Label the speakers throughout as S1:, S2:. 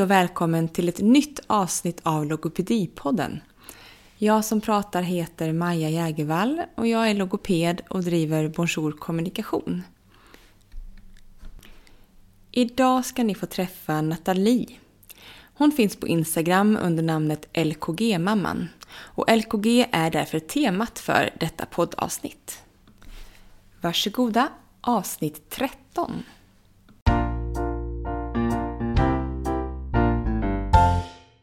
S1: Hej och välkommen till ett nytt avsnitt av Logopedipodden. Jag som pratar heter Maja Jägervall och jag är logoped och driver Bonjour Kommunikation. Idag ska ni få träffa Nathalie. Hon finns på Instagram under namnet LKG-mamman och LKG är därför temat för detta poddavsnitt. Varsågoda, avsnitt 13.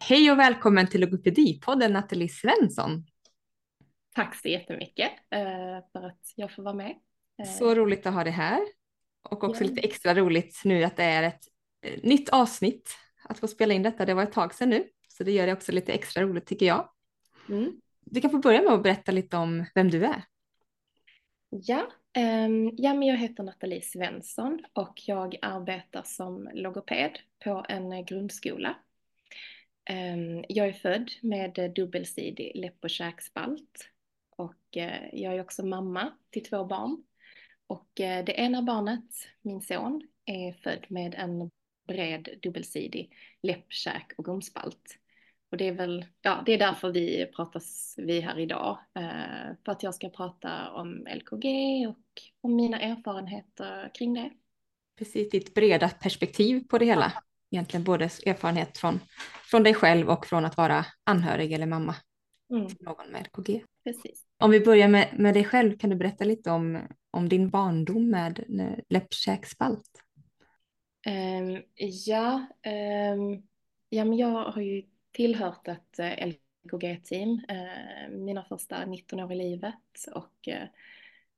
S1: Hej och välkommen till Logopedipodden Nathalie Svensson.
S2: Tack så jättemycket eh, för att jag får vara med.
S1: Eh, så roligt att ha dig här. Och också ja. lite extra roligt nu att det är ett eh, nytt avsnitt att få spela in detta. Det var ett tag sedan nu, så det gör det också lite extra roligt tycker jag. Mm. Du kan få börja med att berätta lite om vem du är.
S2: Ja, um, ja men jag heter Nathalie Svensson och jag arbetar som logoped på en grundskola Ehm, jag är född med dubbelsidig läpp och käkspalt och eh, jag är också mamma till två barn. Och eh, det ena barnet, min son, är född med en bred dubbelsidig läpp, käk och gomspalt. Och det är väl, ja, det är därför vi pratas vi här idag. Eh, för att jag ska prata om LKG och om mina erfarenheter kring det.
S1: Precis, ditt breda perspektiv på det hela. Egentligen både erfarenhet från, från dig själv och från att vara anhörig eller mamma mm. till någon med LKG.
S2: Precis.
S1: Om vi börjar med, med dig själv, kan du berätta lite om, om din barndom med läppkäkspalt?
S2: Um, ja, um, ja, men jag har ju tillhört ett uh, eh, LKG-team uh, mina första 19 år i livet och uh,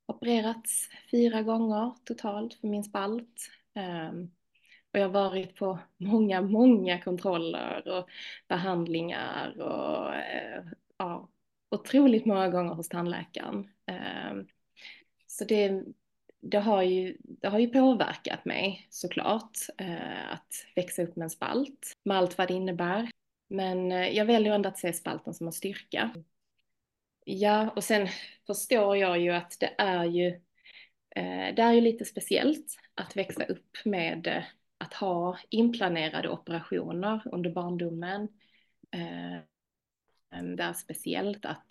S2: opererats fyra gånger totalt för min spalt. Um, och jag har varit på många, många kontroller och behandlingar och eh, ja, otroligt många gånger hos tandläkaren. Ehm, så det, det, har ju, det har ju påverkat mig såklart eh, att växa upp med en spalt med allt vad det innebär. Men eh, jag väljer ändå att se spalten som en styrka. Ja, och sen förstår jag ju att det är ju eh, det är ju lite speciellt att växa upp med eh, att ha inplanerade operationer under barndomen. Eh, ehm, det är speciellt att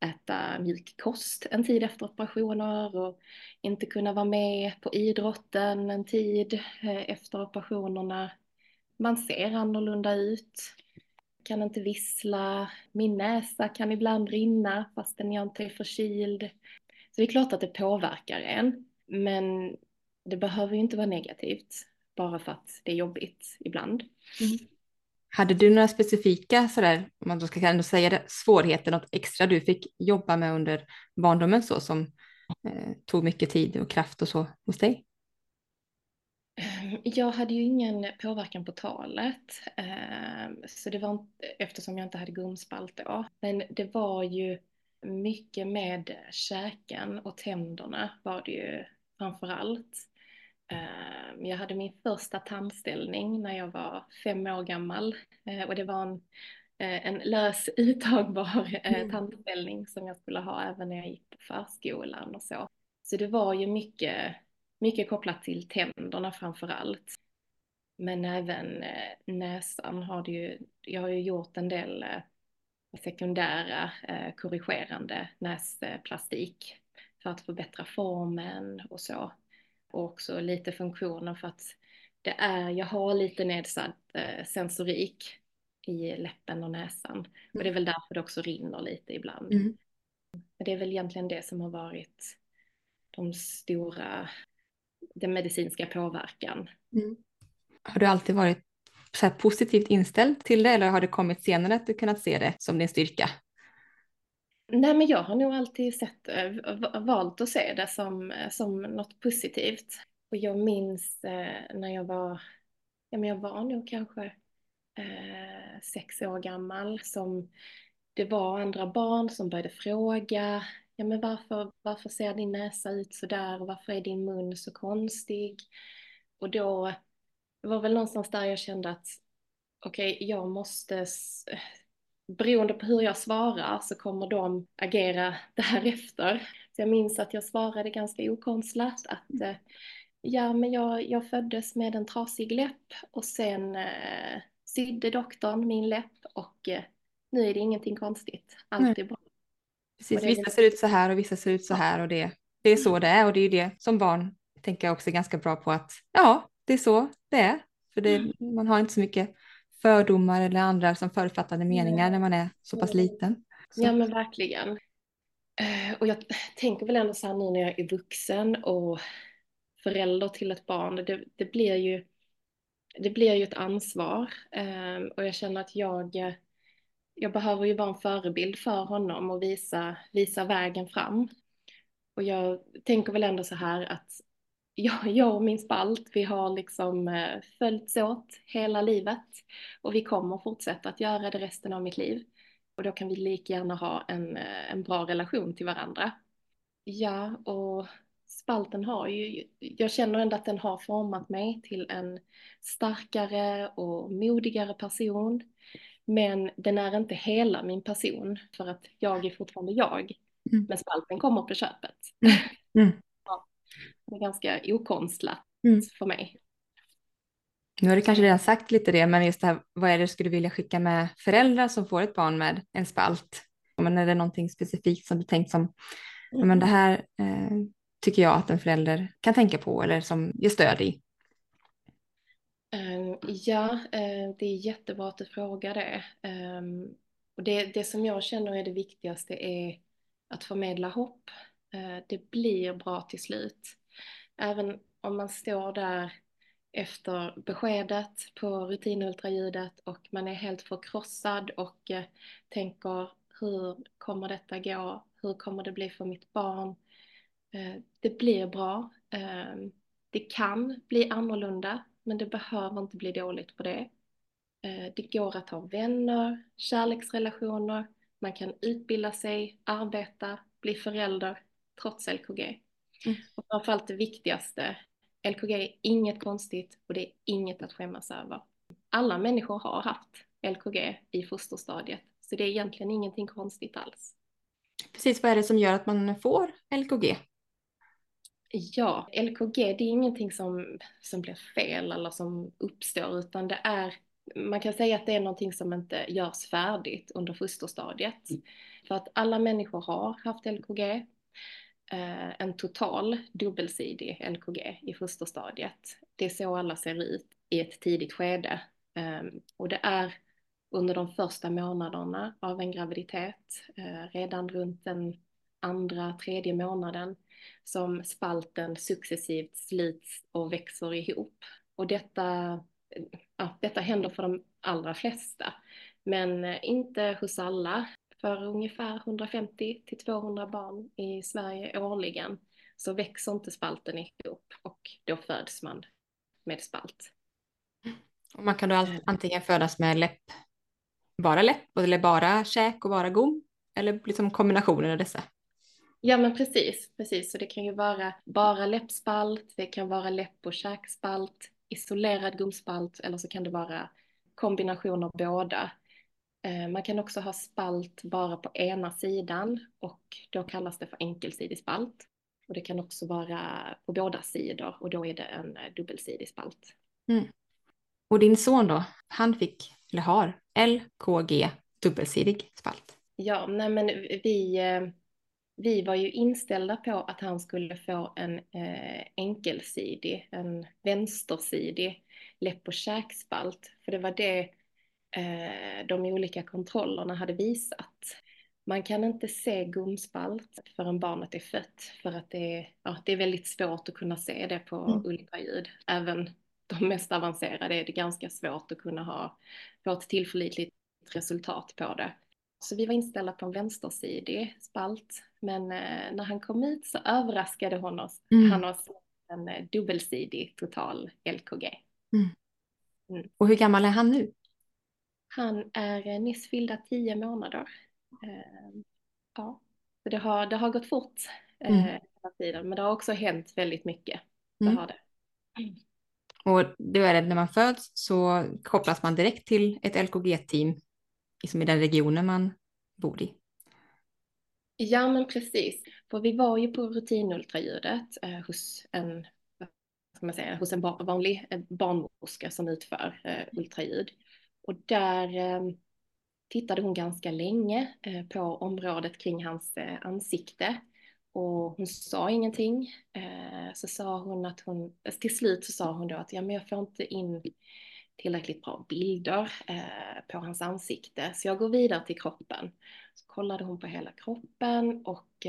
S2: äta mjuk kost en tid efter operationer och inte kunna vara med på idrotten en tid eh, efter operationerna. Man ser annorlunda ut, kan inte vissla, min näsa kan ibland rinna fastän jag inte är förkyld. Så det är klart att det påverkar en, men det behöver ju inte vara negativt bara för att det är jobbigt ibland. Mm.
S1: Hade du några specifika, sådär, om man då ska ändå säga det, svårigheter, något extra du fick jobba med under barndomen så som eh, tog mycket tid och kraft och så hos dig?
S2: Jag hade ju ingen påverkan på talet, eh, så det var eftersom jag inte hade gumspalt då. Men det var ju mycket med käken och tänderna var det ju framför allt. Ehm, jag hade min första tandställning när jag var fem år gammal eh, och det var en, eh, en lös uttagbar eh, mm. tandställning som jag skulle ha även när jag gick på förskolan och så. Så det var ju mycket, mycket kopplat till tänderna framför allt. Men även näsan har det ju, jag har ju gjort en del sekundära korrigerande näsplastik för att förbättra formen och så och också lite funktioner för att det är, jag har lite nedsatt eh, sensorik i läppen och näsan. Mm. Och det är väl därför det också rinner lite ibland. Mm. Det är väl egentligen det som har varit de stora, den medicinska påverkan. Mm.
S1: Har du alltid varit så positivt inställd till det eller har det kommit senare att du kunnat se det som din styrka?
S2: Nej men jag har nog alltid sett, eh, valt att se det som, eh, som något positivt. Och jag minns eh, när jag var, ja men jag var nog kanske eh, sex år gammal som det var andra barn som började fråga, ja men varför, varför ser din näsa ut så där och varför är din mun så konstig? Och då det var väl någonstans där jag kände att okej, okay, jag måste beroende på hur jag svarar så kommer de agera därefter. Så jag minns att jag svarade ganska okonstlat att eh, ja, men jag, jag föddes med en trasig läpp och sen eh, sydde doktorn min läpp och eh, nu är det ingenting konstigt. Allt är bra.
S1: Precis, det... vissa ser ut så här och vissa ser ut så här och det, det är så mm. det är och det är ju det som barn tänker jag också är ganska bra på att ja, det är så det är. För det, mm. man har inte så mycket fördomar eller andra som förutfattade meningar när man är så pass liten. Så.
S2: Ja men verkligen. Eh, och jag tänker väl ändå så här nu när jag är vuxen och förälder till ett barn, det, det blir ju det blir ju ett ansvar eh, och jag känner att jag, jag behöver ju vara en förebild för honom och visa, visa vägen fram. Och jag tänker väl ändå så här att jag, jag och min spalt, vi har liksom eh, följts åt hela livet och vi kommer fortsätta att göra det resten av mitt liv. Och då kan vi lika gärna ha en, eh, en bra relation till varandra. Ja, och spalten har ju, jag känner ändå att den har format mig till en starkare och modigare person. Men den är inte hela min person för att jag är fortfarande jag. Mm. Men spalten kommer på köpet. Mm. Mm. Det är ganska okonstlat mm. för mig.
S1: Nu har du kanske redan sagt lite det, men just det här, vad är det du skulle vilja skicka med föräldrar som får ett barn med en spalt? Men är det någonting specifikt som du tänkt som, mm. men det här eh, tycker jag att en förälder kan tänka på eller som ger stöd i?
S2: Um, ja, uh, det är jättebra att du frågar det. Um, och det, det som jag känner är det viktigaste är att förmedla hopp. Uh, det blir bra till slut. Även om man står där efter beskedet på rutinultraljudet och man är helt förkrossad och eh, tänker hur kommer detta gå? Hur kommer det bli för mitt barn? Eh, det blir bra. Eh, det kan bli annorlunda, men det behöver inte bli dåligt på det. Eh, det går att ha vänner, kärleksrelationer, man kan utbilda sig, arbeta, bli förälder trots LKG. Mm. Och framförallt det viktigaste, LKG är inget konstigt och det är inget att skämmas över. Alla människor har haft LKG i fosterstadiet, så det är egentligen ingenting konstigt alls.
S1: Precis, vad är det som gör att man får LKG?
S2: Ja, LKG det är ingenting som, som blir fel eller som uppstår utan det är, man kan säga att det är någonting som inte görs färdigt under fosterstadiet. Mm. För att alla människor har haft LKG, eh, en total dubbelsidig LKG i fosterstadiet. Det är så alla ser ut i ett tidigt skede. Eh, och det är under de första månaderna av en graviditet, eh, redan runt den andra, tredje månaden, som spalten successivt slits och växer ihop. Och detta, ja, detta händer för de allra flesta, men inte hos alla. För ungefär 150 till 200 barn i Sverige årligen så växer inte spalten ihop och då föds man med spalt.
S1: Och man kan då antingen födas med läpp, bara läpp eller bara käk och bara gom eller liksom kombinationen av dessa?
S2: Ja men precis, precis. Så det kan ju vara bara läppspalt, det kan vara läpp och käkspalt, isolerad gomspalt eller så kan det vara kombination av båda. Eh, man kan också ha spalt bara på ena sidan och då kallas det för enkelsidig spalt. Och det kan också vara på båda sidor och då är det en eh, dubbelsidig spalt. Mm.
S1: Och din son då, han fick, eller har, LKG, dubbelsidig spalt?
S2: Ja, nej men vi eh, vi var ju inställda på att han skulle få en eh, enkelsidig, en vänstersidig läpp och käkspalt. För det var det de olika kontrollerna hade visat. Man kan inte se gomspalt förrän barnet är fött för att det är, ja, det är väldigt svårt att kunna se det på mm. ultraljud. Även de mest avancerade är det ganska svårt att kunna ha, få ett tillförlitligt resultat på det. Så vi var inställda på en vänstersidig spalt. Men eh, när han kom ut så överraskade hon oss, mm. han oss en eh, dubbelsidig total LKG. Mm.
S1: Mm. Och hur gammal är han nu?
S2: Han är eh, nyss fyllda tio månader. Eh, ja, så det har, det har gått fort eh, mm. hela tiden. Men det har också hänt väldigt mycket. Det mm. har det.
S1: Och då är det när man föds så kopplas man direkt till ett LKG-team liksom i den regionen man bor i.
S2: Ja men precis, för vi var ju på rutinultraljudet eh, hos en, ska man säga, hos en vanlig barnmorska som utför eh, ultraljud. Och där eh, tittade hon ganska länge eh, på området kring hans eh, ansikte och hon sa ingenting. Så sa hon att hon, till slut så sa hon då att ja, men jag får inte in tillräckligt bra bilder på hans ansikte så jag går vidare till kroppen. Så kollade hon på hela kroppen och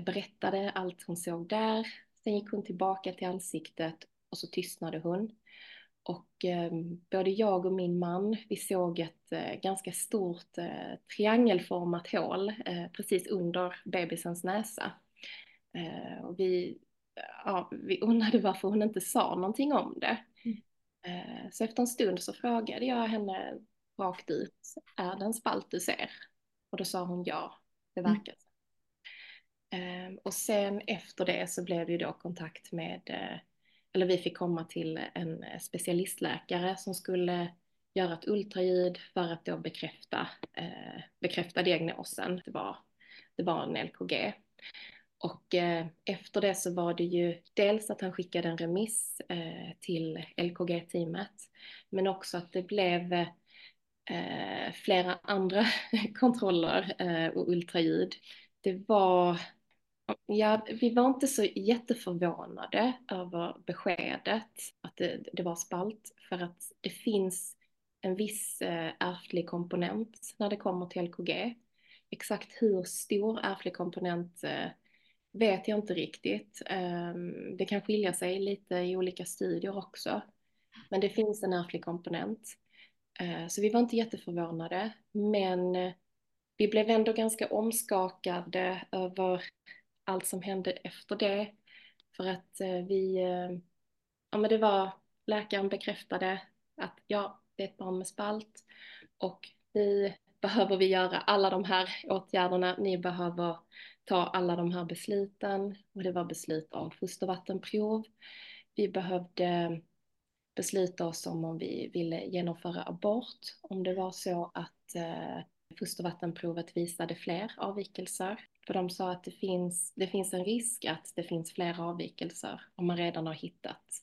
S2: berättade allt hon såg där. Sen gick hon tillbaka till ansiktet och så tystnade hon. Och eh, både jag och min man, vi såg ett eh, ganska stort eh, triangelformat hål precis under bebisens näsa. Och vi, ja, vi undrade varför hon inte sa någonting om det. Mm. Så efter en stund så frågade jag henne rakt ut, är det en spalt du ser? Och då sa hon ja, det mm. verkar så. Mm. och sen efter det så blev det ju då kontakt med eller vi fick komma till en specialistläkare som skulle göra ett ultraljud för att då bekräfta, eh, bekräfta diagnosen. Det var, det var en LKG. Och eh, efter det så var det ju dels att han skickade en remiss eh, till LKG-teamet, men också att det blev eh, flera andra kontroller eh, och ultraljud. Det var Ja, vi var inte så jätteförvånade över beskedet att det, det var spalt för att det finns en viss eh, ärftlig komponent när det kommer till LKG. Exakt hur stor ärftlig komponent eh, vet jag inte riktigt. Ehm, det kan skilja sig lite i olika studier också. Men det finns en ärftlig komponent. Eh, så vi var inte jätteförvånade. Men vi blev ändå ganska omskakade över allt som hände efter det. För att eh, vi, eh, ja men det var, läkaren bekräftade att ja, det är ett barn med spalt och nu behöver vi göra alla de här åtgärderna, ni behöver ta alla de här besluten och det var beslut om fostervattenprov. Vi behövde besluta oss om om vi ville genomföra abort, om det var så att eh, fostervattenprovet visade fler avvikelser. För de sa att det finns, det finns en risk att det finns fler avvikelser om man redan har hittat,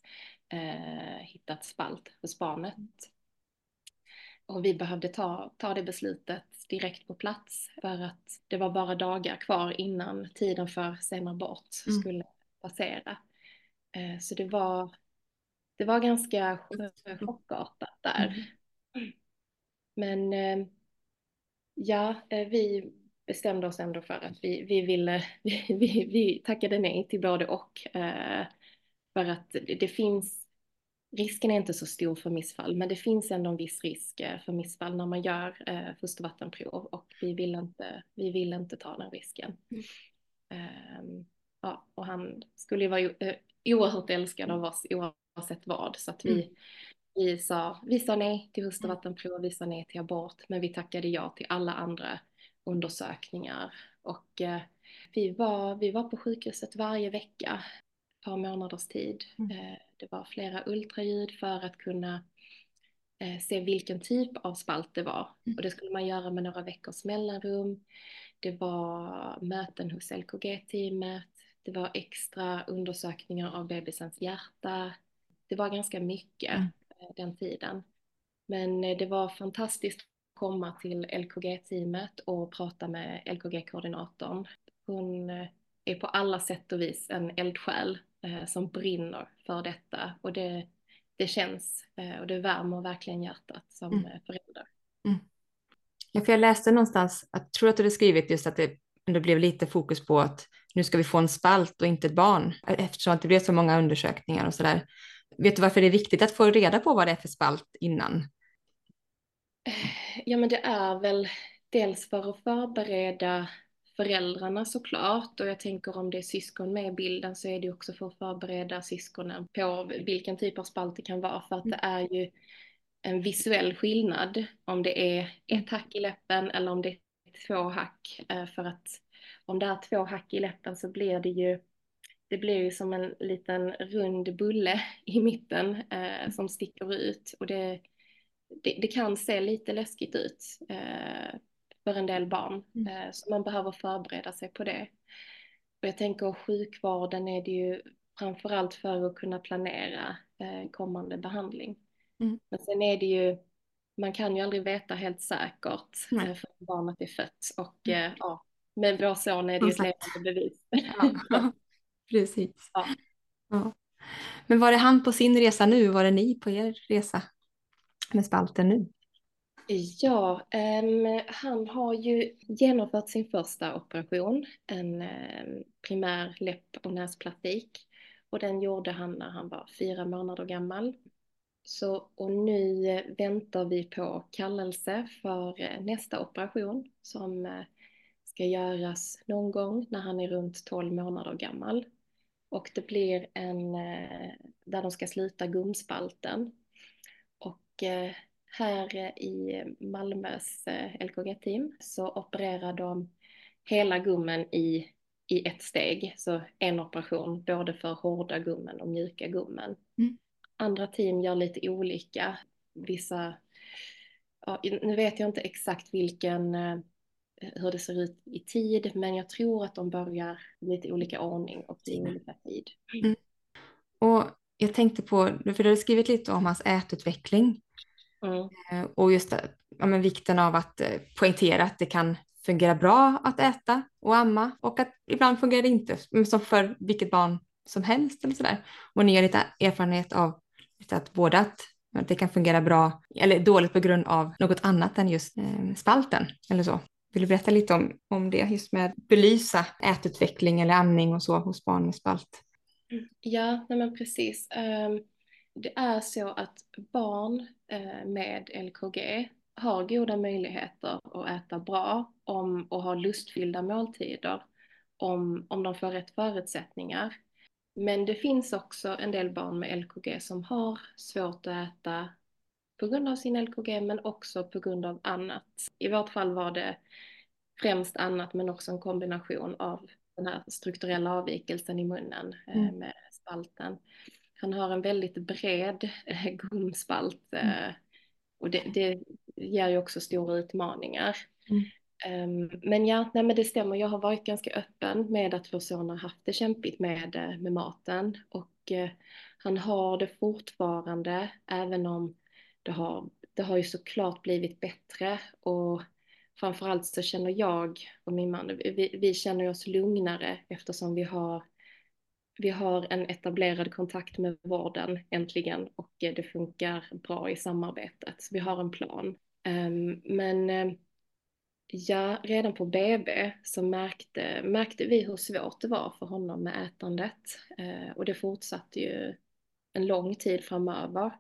S2: eh, hittat spalt hos barnet. Och vi behövde ta, ta det beslutet direkt på plats för att det var bara dagar kvar innan tiden för sen abort mm. skulle passera. Eh, så det var, det var ganska chockartat där. Mm. Men eh, ja, eh, vi bestämde oss ändå för att vi, vi ville, vi, vi, vi tackade nej till både och. Eh, för att det, finns, risken är inte så stor för missfall, men det finns ändå en viss risk eh, för missfall när man gör eh, fostervattenprov och vi vill inte, vi vill inte ta den risken. Mm. Eh, ja, och han skulle ju vara eh, oerhört älskad av oss oavsett vad, så att vi, mm. vi, sa, vi sa nej till fostervattenprov, vi sa nej till abort, men vi tackade ja till alla andra undersökningar och eh, vi, var, vi var på sjukhuset varje vecka, ett par månaders tid. Mm. Eh, det var flera ultraljud för att kunna eh, se vilken typ av spalt det var mm. och det skulle man göra med några veckors mellanrum. Det var möten hos LKG-teamet, det var extra undersökningar av bebisens hjärta. Det var ganska mycket mm. den tiden. Men det var fantastiskt komma till LKG-teamet och prata med LKG-koordinatorn. Hon eh, är på alla sätt och vis en eldsjäl eh, som brinner för detta och det, det känns eh, och det värmer verkligen hjärtat som mm. förälder. Mm.
S1: Ja, för jag läste någonstans, jag tror att du hade skrivit just att det ändå blev lite fokus på att nu ska vi få en spalt och inte ett barn eftersom att det blev så många undersökningar och sådär. Vet du varför det är viktigt att få reda på vad det är för spalt innan?
S2: Ja men det är väl dels för att förbereda föräldrarna såklart och jag tänker om det är syskon med i bilden så är det också för att förbereda syskonen på vilken typ av spalt det kan vara för att det är ju en visuell skillnad om det är ett hack i läppen eller om det är två hack. Eh, för att om det är två hack i läppen så blir det ju det blir ju som en liten rund bulle i mitten eh, som sticker ut. Och det det, det, kan se lite läskigt ut eh, för en del barn. Mm. Eh, så man behöver förbereda sig på det. Och jag tänker sjukvården är det ju framförallt för att kunna planera eh, kommande behandling. Mm. Men sen är det ju man kan ju aldrig veta helt säkert
S1: Nej.
S2: eh, för barnet är fött och eh, ja, med vår son är det ju ett levande bevis.
S1: Ja, precis.
S2: Ja.
S1: Ja. Men var det han på sin resa nu? Var det ni på er resa med spalten nu?
S2: Ja, um, han har ju genomfört sin första operation, en um, primär läpp och näsplastik. Och den gjorde han när han var fyra månader gammal. Så, och nu väntar vi på kallelse för eh, nästa operation som eh, ska göras någon gång när han är runt 12 månader gammal. Och det blir en eh, där de ska slita gumspalten. Eh, här eh, i Malmös eh, LKG-team så opererar de hela gummen i, i ett steg. Så en operation både för hårda gummen och mjuka gummen.
S1: Mm.
S2: Andra team gör lite olika. Vissa, ja, nu vet jag inte exakt vilken, hur det ser ut i tid, men jag tror att de börjar lite olika ordning och i olika tid.
S1: Och jag tänkte på, för du har skrivit lite om hans ätutveckling
S2: Mm.
S1: eh, och just det, ja, men vikten av att eh, poängtera att det kan fungera bra att äta och amma och att ibland fungerar det inte, som för vilket barn som helst eller sådär. Och ni har lite erfarenhet av att både att det kan fungera bra eller dåligt på grund av något annat än just eh, spalten eller så. Vill du berätta lite om, om det, just med att belysa ätutveckling eller amning och så hos barn med spalt?
S2: Ja, nej men precis. Ehm, det är så att barn eh, med LKG har goda möjligheter att äta bra om, och ha lustfyllda måltider om, om de får rätt förutsättningar. Men det finns också en del barn med LKG som har svårt att äta på grund av sin LKG men också på grund av annat. I vårt fall var det främst annat men också en kombination av den här strukturella avvikelsen i munnen eh,
S1: Mm.
S2: med spalten. Han har en väldigt bred eh, gomspalt eh, och det, det ger ju också stora utmaningar.
S1: Mm.
S2: Ehm, men ja, nej men det stämmer. Jag har varit ganska öppen med att vår son har haft det kämpigt med, med maten och han har det fortfarande även om det har, det har ju såklart blivit bättre och framförallt så känner jag och min man, vi, vi känner oss lugnare eftersom vi har vi har en etablerad kontakt med vården äntligen och eh, det funkar bra i samarbetet. Så vi har en plan. Ehm, men ehm, ja, redan på BB så märkte, märkte vi hur svårt det var för honom med ätandet. Eh, och det fortsatte ju en lång tid framöver.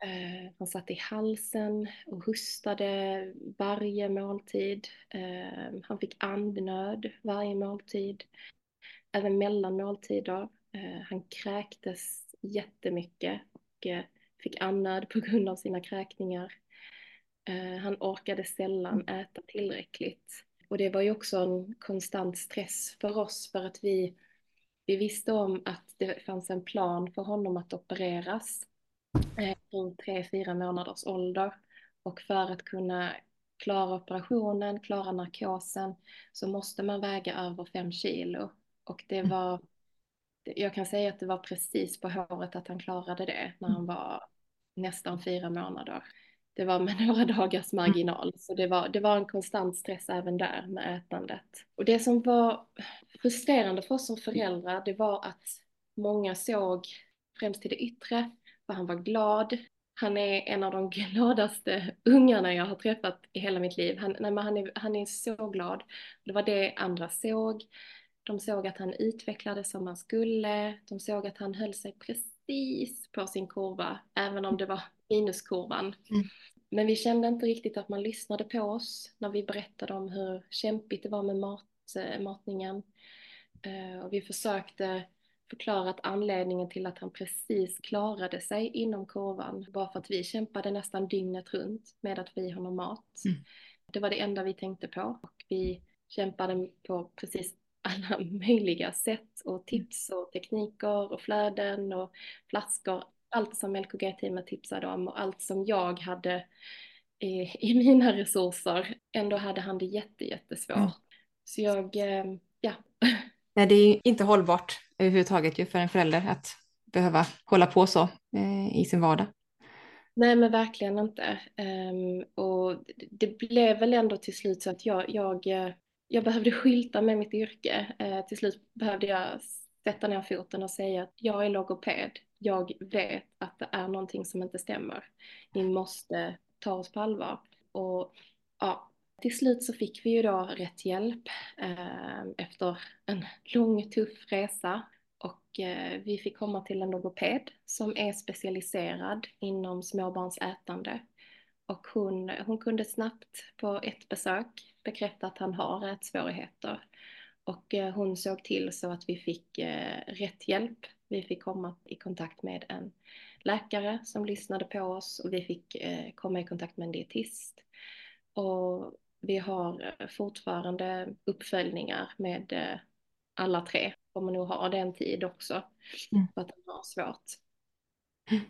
S2: Eh, Han satt i halsen och hostade varje måltid. Eh, Han fick andnöd varje måltid även mellan måltider. Eh, han kräktes jättemycket och eh, fick andnöd på grund av sina kräkningar. Eh, han orkade sällan äta tillräckligt. Och det var ju också en konstant stress för oss för att vi, vi visste om att det fanns en plan för honom att opereras kring tre fyra månaders ålder. Och för att kunna klara operationen, klara narkosen, så måste man väga över fem kilo. Och det var, jag kan säga att det var precis på håret att han klarade det när han var nästan fyra månader. Det var med några dagars marginal, så det var, det var en konstant stress även där med ätandet. Och det som var frustrerande för oss som föräldrar, det var att många såg främst till det yttre, för han var glad. Han är en av de gladaste ungarna jag har träffat i hela mitt liv. Han, nej, men han, är, han är så glad. Det var det andra såg. De såg att han utvecklades som han skulle. De såg att han höll sig precis på sin kurva, även om det var minuskurvan.
S1: Mm.
S2: Men vi kände inte riktigt att man lyssnade på oss när vi berättade om hur kämpigt det var med mat, eh, matningen. Eh, och vi försökte förklara att anledningen till att han precis klarade sig inom kurvan var för att vi kämpade nästan dygnet runt med att få i honom mat.
S1: Mm.
S2: Det var det enda vi tänkte på och vi kämpade på precis alla möjliga sätt och tips och tekniker och flöden och flaskor. Allt som LKG-teamet tipsade om och allt som jag hade i, i mina resurser. Ändå hade han det jätte, jättesvårt. Så jag, eh, ja.
S1: Nej, det är inte hållbart överhuvudtaget ju för en förälder att behöva hålla på så eh, i sin vardag.
S2: Nej men verkligen inte. Um, och det blev väl ändå till slut så att jag, jag, eh, jag behövde skylta med mitt yrke. Uh, till slut behövde jag sätta ner foten och säga att jag är logoped. Jag vet att det är någonting som inte stämmer. Ni måste ta oss på allvar. Och ja, till slut så fick vi ju då rätt hjälp eh, efter en lång tuff resa och eh, vi fick komma till en logoped som är specialiserad inom småbarnsätande. Och hon, hon kunde snabbt på ett besök bekräfta att han har ätsvårigheter. Och eh, hon såg till så att vi fick eh, rätt hjälp. Vi fick komma i kontakt med en läkare som lyssnade på oss och vi fick eh, komma i kontakt med en dietist. Och vi har fortfarande uppföljningar med alla tre kommer nog ha den tid också. Mm. För att han har svårt. Mm.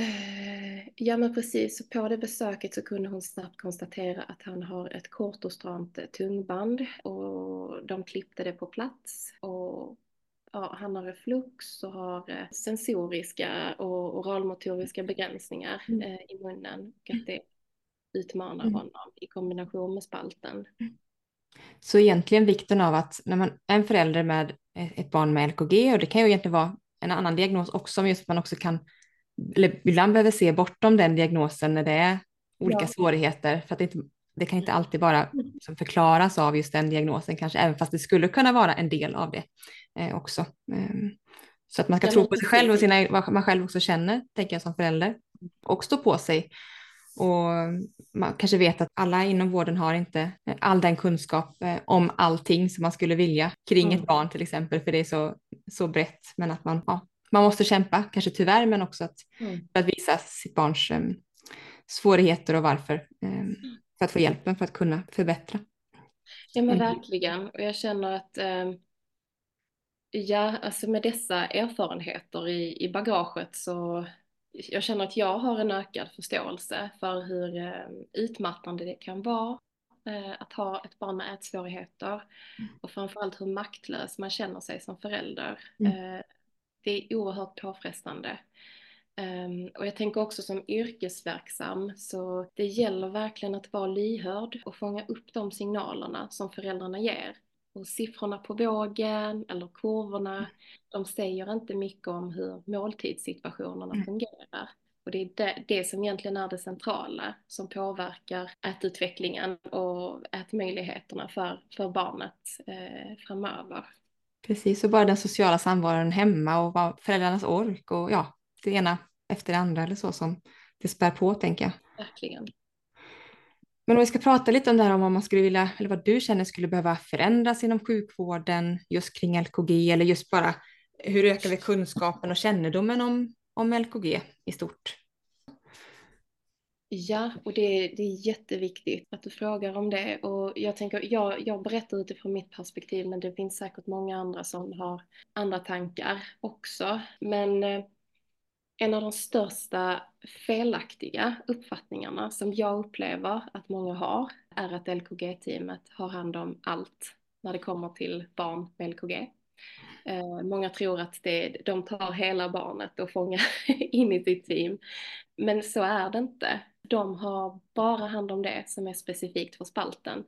S2: Uh, ja men precis, på det besöket så kunde hon snabbt konstatera att han har ett kort och stramt tungband och de klippte det på plats. Och ja, han har reflux och har eh, sensoriska och oralmotoriska begränsningar mm. i munnen och att det utmanar mm. honom i kombination med spalten. Mm.
S1: Så egentligen vikten av att när man är en förälder med ett barn med LKG och det kan ju egentligen vara en annan diagnos också, men just att man också kan, eller ibland behöver se bortom den diagnosen när det är olika ja. svårigheter, för att det, inte, det kan inte alltid bara liksom förklaras av just den diagnosen kanske, även fast det skulle kunna vara en del av det eh, också. Um, så att man ska ja, tro på sig själv och sina, vad man själv också känner, tänker jag som förälder, och stå på sig och man kanske vet att alla inom vården har inte all den kunskap eh, om allting som man skulle vilja kring mm. ett barn till exempel, för det är så, så brett. Men att man, ja, man måste kämpa, kanske tyvärr, men också att, mm. för att visa sitt barns um, svårigheter och varför. Um, för att få hjälpen för att kunna förbättra.
S2: Ja men mm. verkligen, och jag känner att um, ja, alltså med dessa erfarenheter i, i bagaget så jag känner att jag har en ökad förståelse för hur eh, utmattande det kan vara eh, att ha ett barn med ätsvårigheter mm. och framförallt hur maktlös man känner sig som förälder. Mm. Eh, det är oerhört påfrestande. Um, och jag tänker också som yrkesverksam så det gäller verkligen att vara lyhörd och fånga upp de signalerna som föräldrarna ger. Och siffrorna på vågen eller kurvorna, de säger inte mycket om hur måltidssituationerna mm. fungerar. Och det är det, det, som egentligen är det centrala som påverkar ätutvecklingen och ätmöjligheterna för, för barnet eh, framöver.
S1: Precis, och bara den sociala samvaron hemma och föräldrarnas ork och ja, det ena efter det andra eller så som det spär på tänker jag.
S2: Verkligen.
S1: Men om vi ska prata lite om det här om vad man skulle vilja, eller vad du känner skulle behöva förändras inom sjukvården just kring LKG eller just bara hur ökar vi kunskapen och kännedomen om, om LKG i stort?
S2: Ja, och det, det är jätteviktigt att du frågar om det. Och jag tänker, jag, jag berättar utifrån mitt perspektiv, men det finns säkert många andra som har andra tankar också. Men eh, en av de största felaktiga uppfattningarna som jag upplever att många har är att LKG-teamet har hand om allt när det kommer till barn med LKG. Eh, många tror att det, de tar hela barnet och fångar in i sitt team. Men så är det inte. De har bara hand om det som är specifikt för spalten.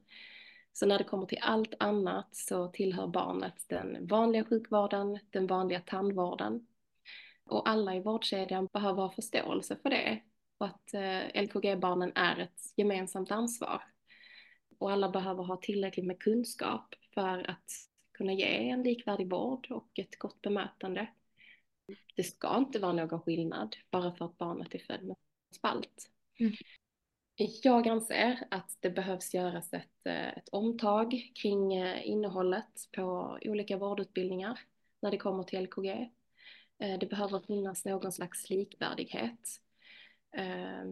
S2: Så när det kommer till allt annat så tillhör barnet den vanliga sjukvården, den vanliga tandvården och alla i vårdkedjan behöver ha förståelse för det och att eh, LKG-barnen är ett gemensamt ansvar. Och alla behöver ha tillräckligt med kunskap för att kunna ge en likvärdig vård och ett gott bemötande. Det ska inte vara någon skillnad bara för att barnet är född med spalt. Mm. Jag anser att det behövs göras ett, eh, ett omtag kring eh, innehållet på olika vårdutbildningar när det kommer till LKG. Eh, det behöver finnas någon slags likvärdighet. Eh,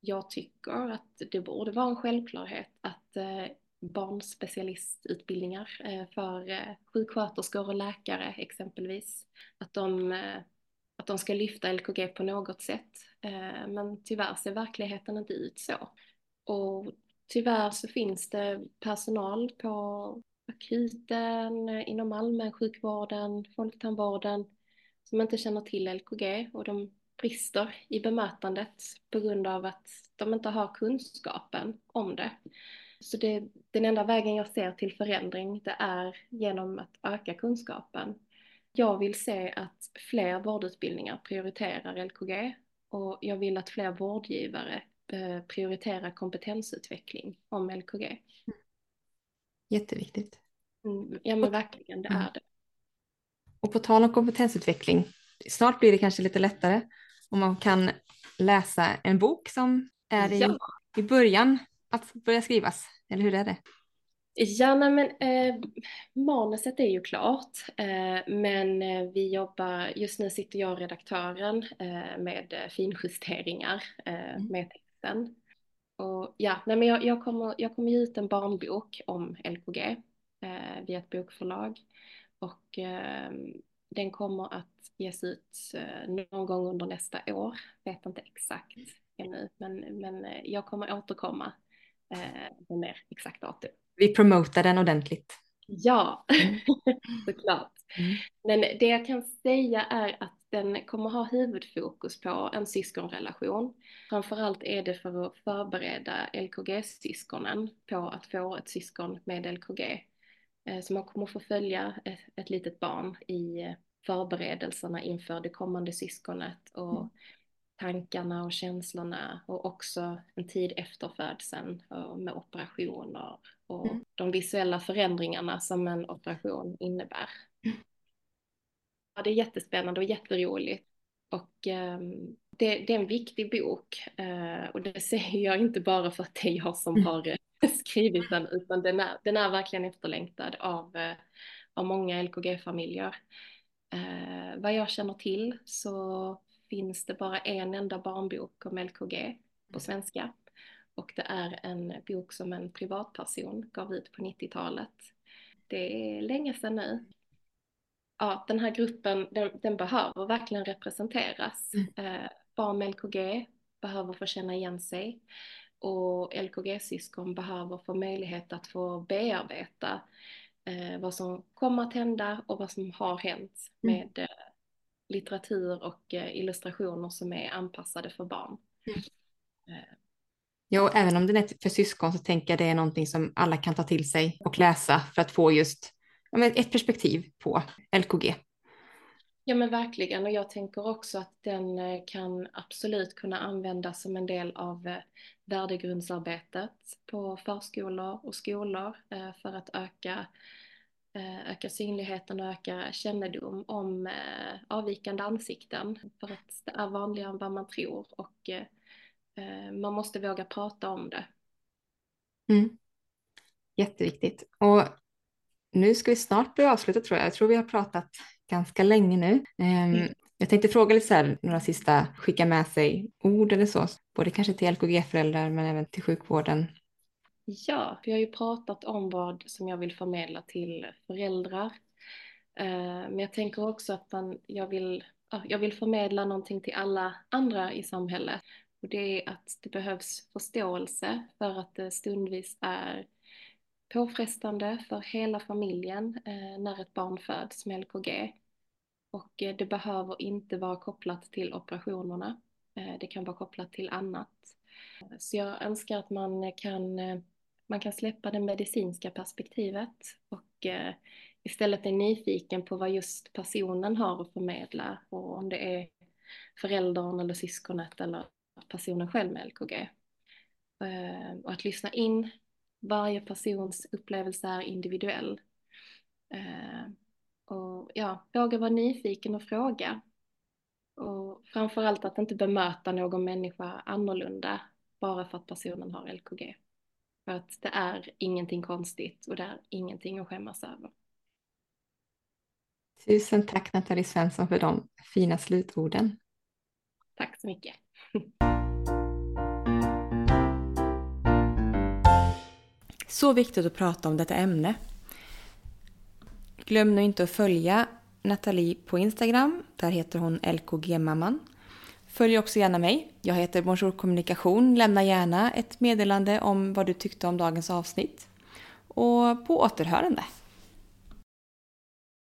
S2: jag tycker att det borde vara en självklarhet att eh, barnspecialistutbildningar för sjuksköterskor och läkare exempelvis, att de, att de ska lyfta LKG på något sätt. Men tyvärr ser verkligheten inte ut så. Och tyvärr så finns det personal på akuten, inom allmänsjukvården, folktandvården som inte känner till LKG och de brister i bemötandet på grund av att de inte har kunskapen om det. Så det, den enda vägen jag ser till förändring det är genom att öka kunskapen. Jag vill se att fler vårdutbildningar prioriterar LKG och jag vill att fler vårdgivare prioriterar kompetensutveckling om LKG.
S1: Jätteviktigt.
S2: Mm, ja men verkligen, det är mm. det.
S1: Och på tal om kompetensutveckling, snart blir det kanske lite lättare om man kan läsa en bok som är i, ja. i början att börja skrivas, eller hur är det?
S2: Ja, nej, men eh, manuset är ju klart, eh, men eh, vi jobbar, just nu sitter jag och redaktören eh, med finjusteringar eh, mm. med texten. Och ja, nej, men jag, jag, kommer, jag kommer ge ut en barnbok om LKG eh, via ett bokförlag och den kommer att ges ut någon gång under nästa år, vet inte exakt ännu, men, men jag kommer återkomma med mer exakt datum
S1: vi promotar den ordentligt.
S2: Ja, mm. såklart. Mm. Men det jag kan säga är att den kommer ha huvudfokus på en syskonrelation. Framförallt är det för att förbereda LKG-syskonen på att få ett syskon med LKG. Eh, så man kommer få följa ett, ett litet barn i förberedelserna inför det kommande syskonet och mm tankarna och känslorna och också en tid efter födseln med operationer och mm. de visuella förändringarna som en operation innebär. Mm. Ja, det är jättespännande och jätteroligt. Och um, det, det, är en viktig bok uh, och det säger jag inte bara för att det är jag som mm. har eh, skrivit den utan den är, den är verkligen efterlängtad av, uh, av många LKG-familjer. Uh, vad jag känner till så finns det bara en enda barnbok om LKG på svenska. Och det är en bok som en privatperson gav ut på 90-talet. Det är länge sedan nu. Ja, den här gruppen, den, den behöver verkligen representeras. Mm. Eh, barn med LKG behöver få känna igen sig och LKG-syskon behöver få möjlighet att få bearbeta eh, vad som kommer att hända och vad som har hänt mm. med mm litteratur och eh, illustrationer som är anpassade för barn. Mm.
S1: Eh. Ja, och även om den är för syskon så tänker jag det är någonting som alla kan ta till sig och läsa för att få just ja, ett perspektiv på LKG.
S2: Ja men verkligen och jag tänker också att den eh, kan absolut kunna användas som en del av eh, värdegrundsarbetet på förskolor och skolor eh, för att öka öka synligheten och öka kännedom om avvikande ansikten. För att det är vanligare än vad man tror och man måste våga prata om det.
S1: Mm. Jätteviktigt. Och nu ska vi snart börja avsluta tror jag. Jag tror vi har pratat ganska länge nu. Ehm, mm. Jag tänkte fråga lite så här, några sista skicka med sig ord eller så, både kanske till LKG-föräldrar men även till sjukvården
S2: Ja, vi har ju pratat om vad som jag vill förmedla till föräldrar. Eh, men jag tänker också att man, jag, vill, jag vill förmedla någonting till alla andra i samhället. Och det är att det behövs förståelse för att det stundvis är påfrestande för hela familjen eh, när ett barn föds med LKG. Och eh, det behöver inte vara kopplat till operationerna. Eh, det kan vara kopplat till annat. Så jag önskar att man kan man kan släppa det medicinska perspektivet och istället är nyfiken på vad just personen har att förmedla och om det är föräldern eller syskonet eller personen själv med LKG. Och att lyssna in varje persons upplevelse är individuell. Eh, och ja, våga vara nyfiken och fråga. Och framförallt att inte bemöta någon människa annorlunda bara för att personen har LKG. För att det är ingenting konstigt och det är ingenting att skämmas över.
S1: Tusen tack Nathalie Svensson för de fina slutorden.
S2: Tack så mycket.
S1: Så viktigt att prata om detta ämne. Glöm nu inte att följa Nathalie på Instagram. Där heter hon LKG-mamman. Följ också gärna mig. Jag heter Bonjour Kommunikation. Lämna gärna ett meddelande om vad du tyckte om dagens avsnitt. Och på återhörande.